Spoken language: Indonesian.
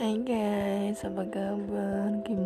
Hai guys, apa kabar? Gimana?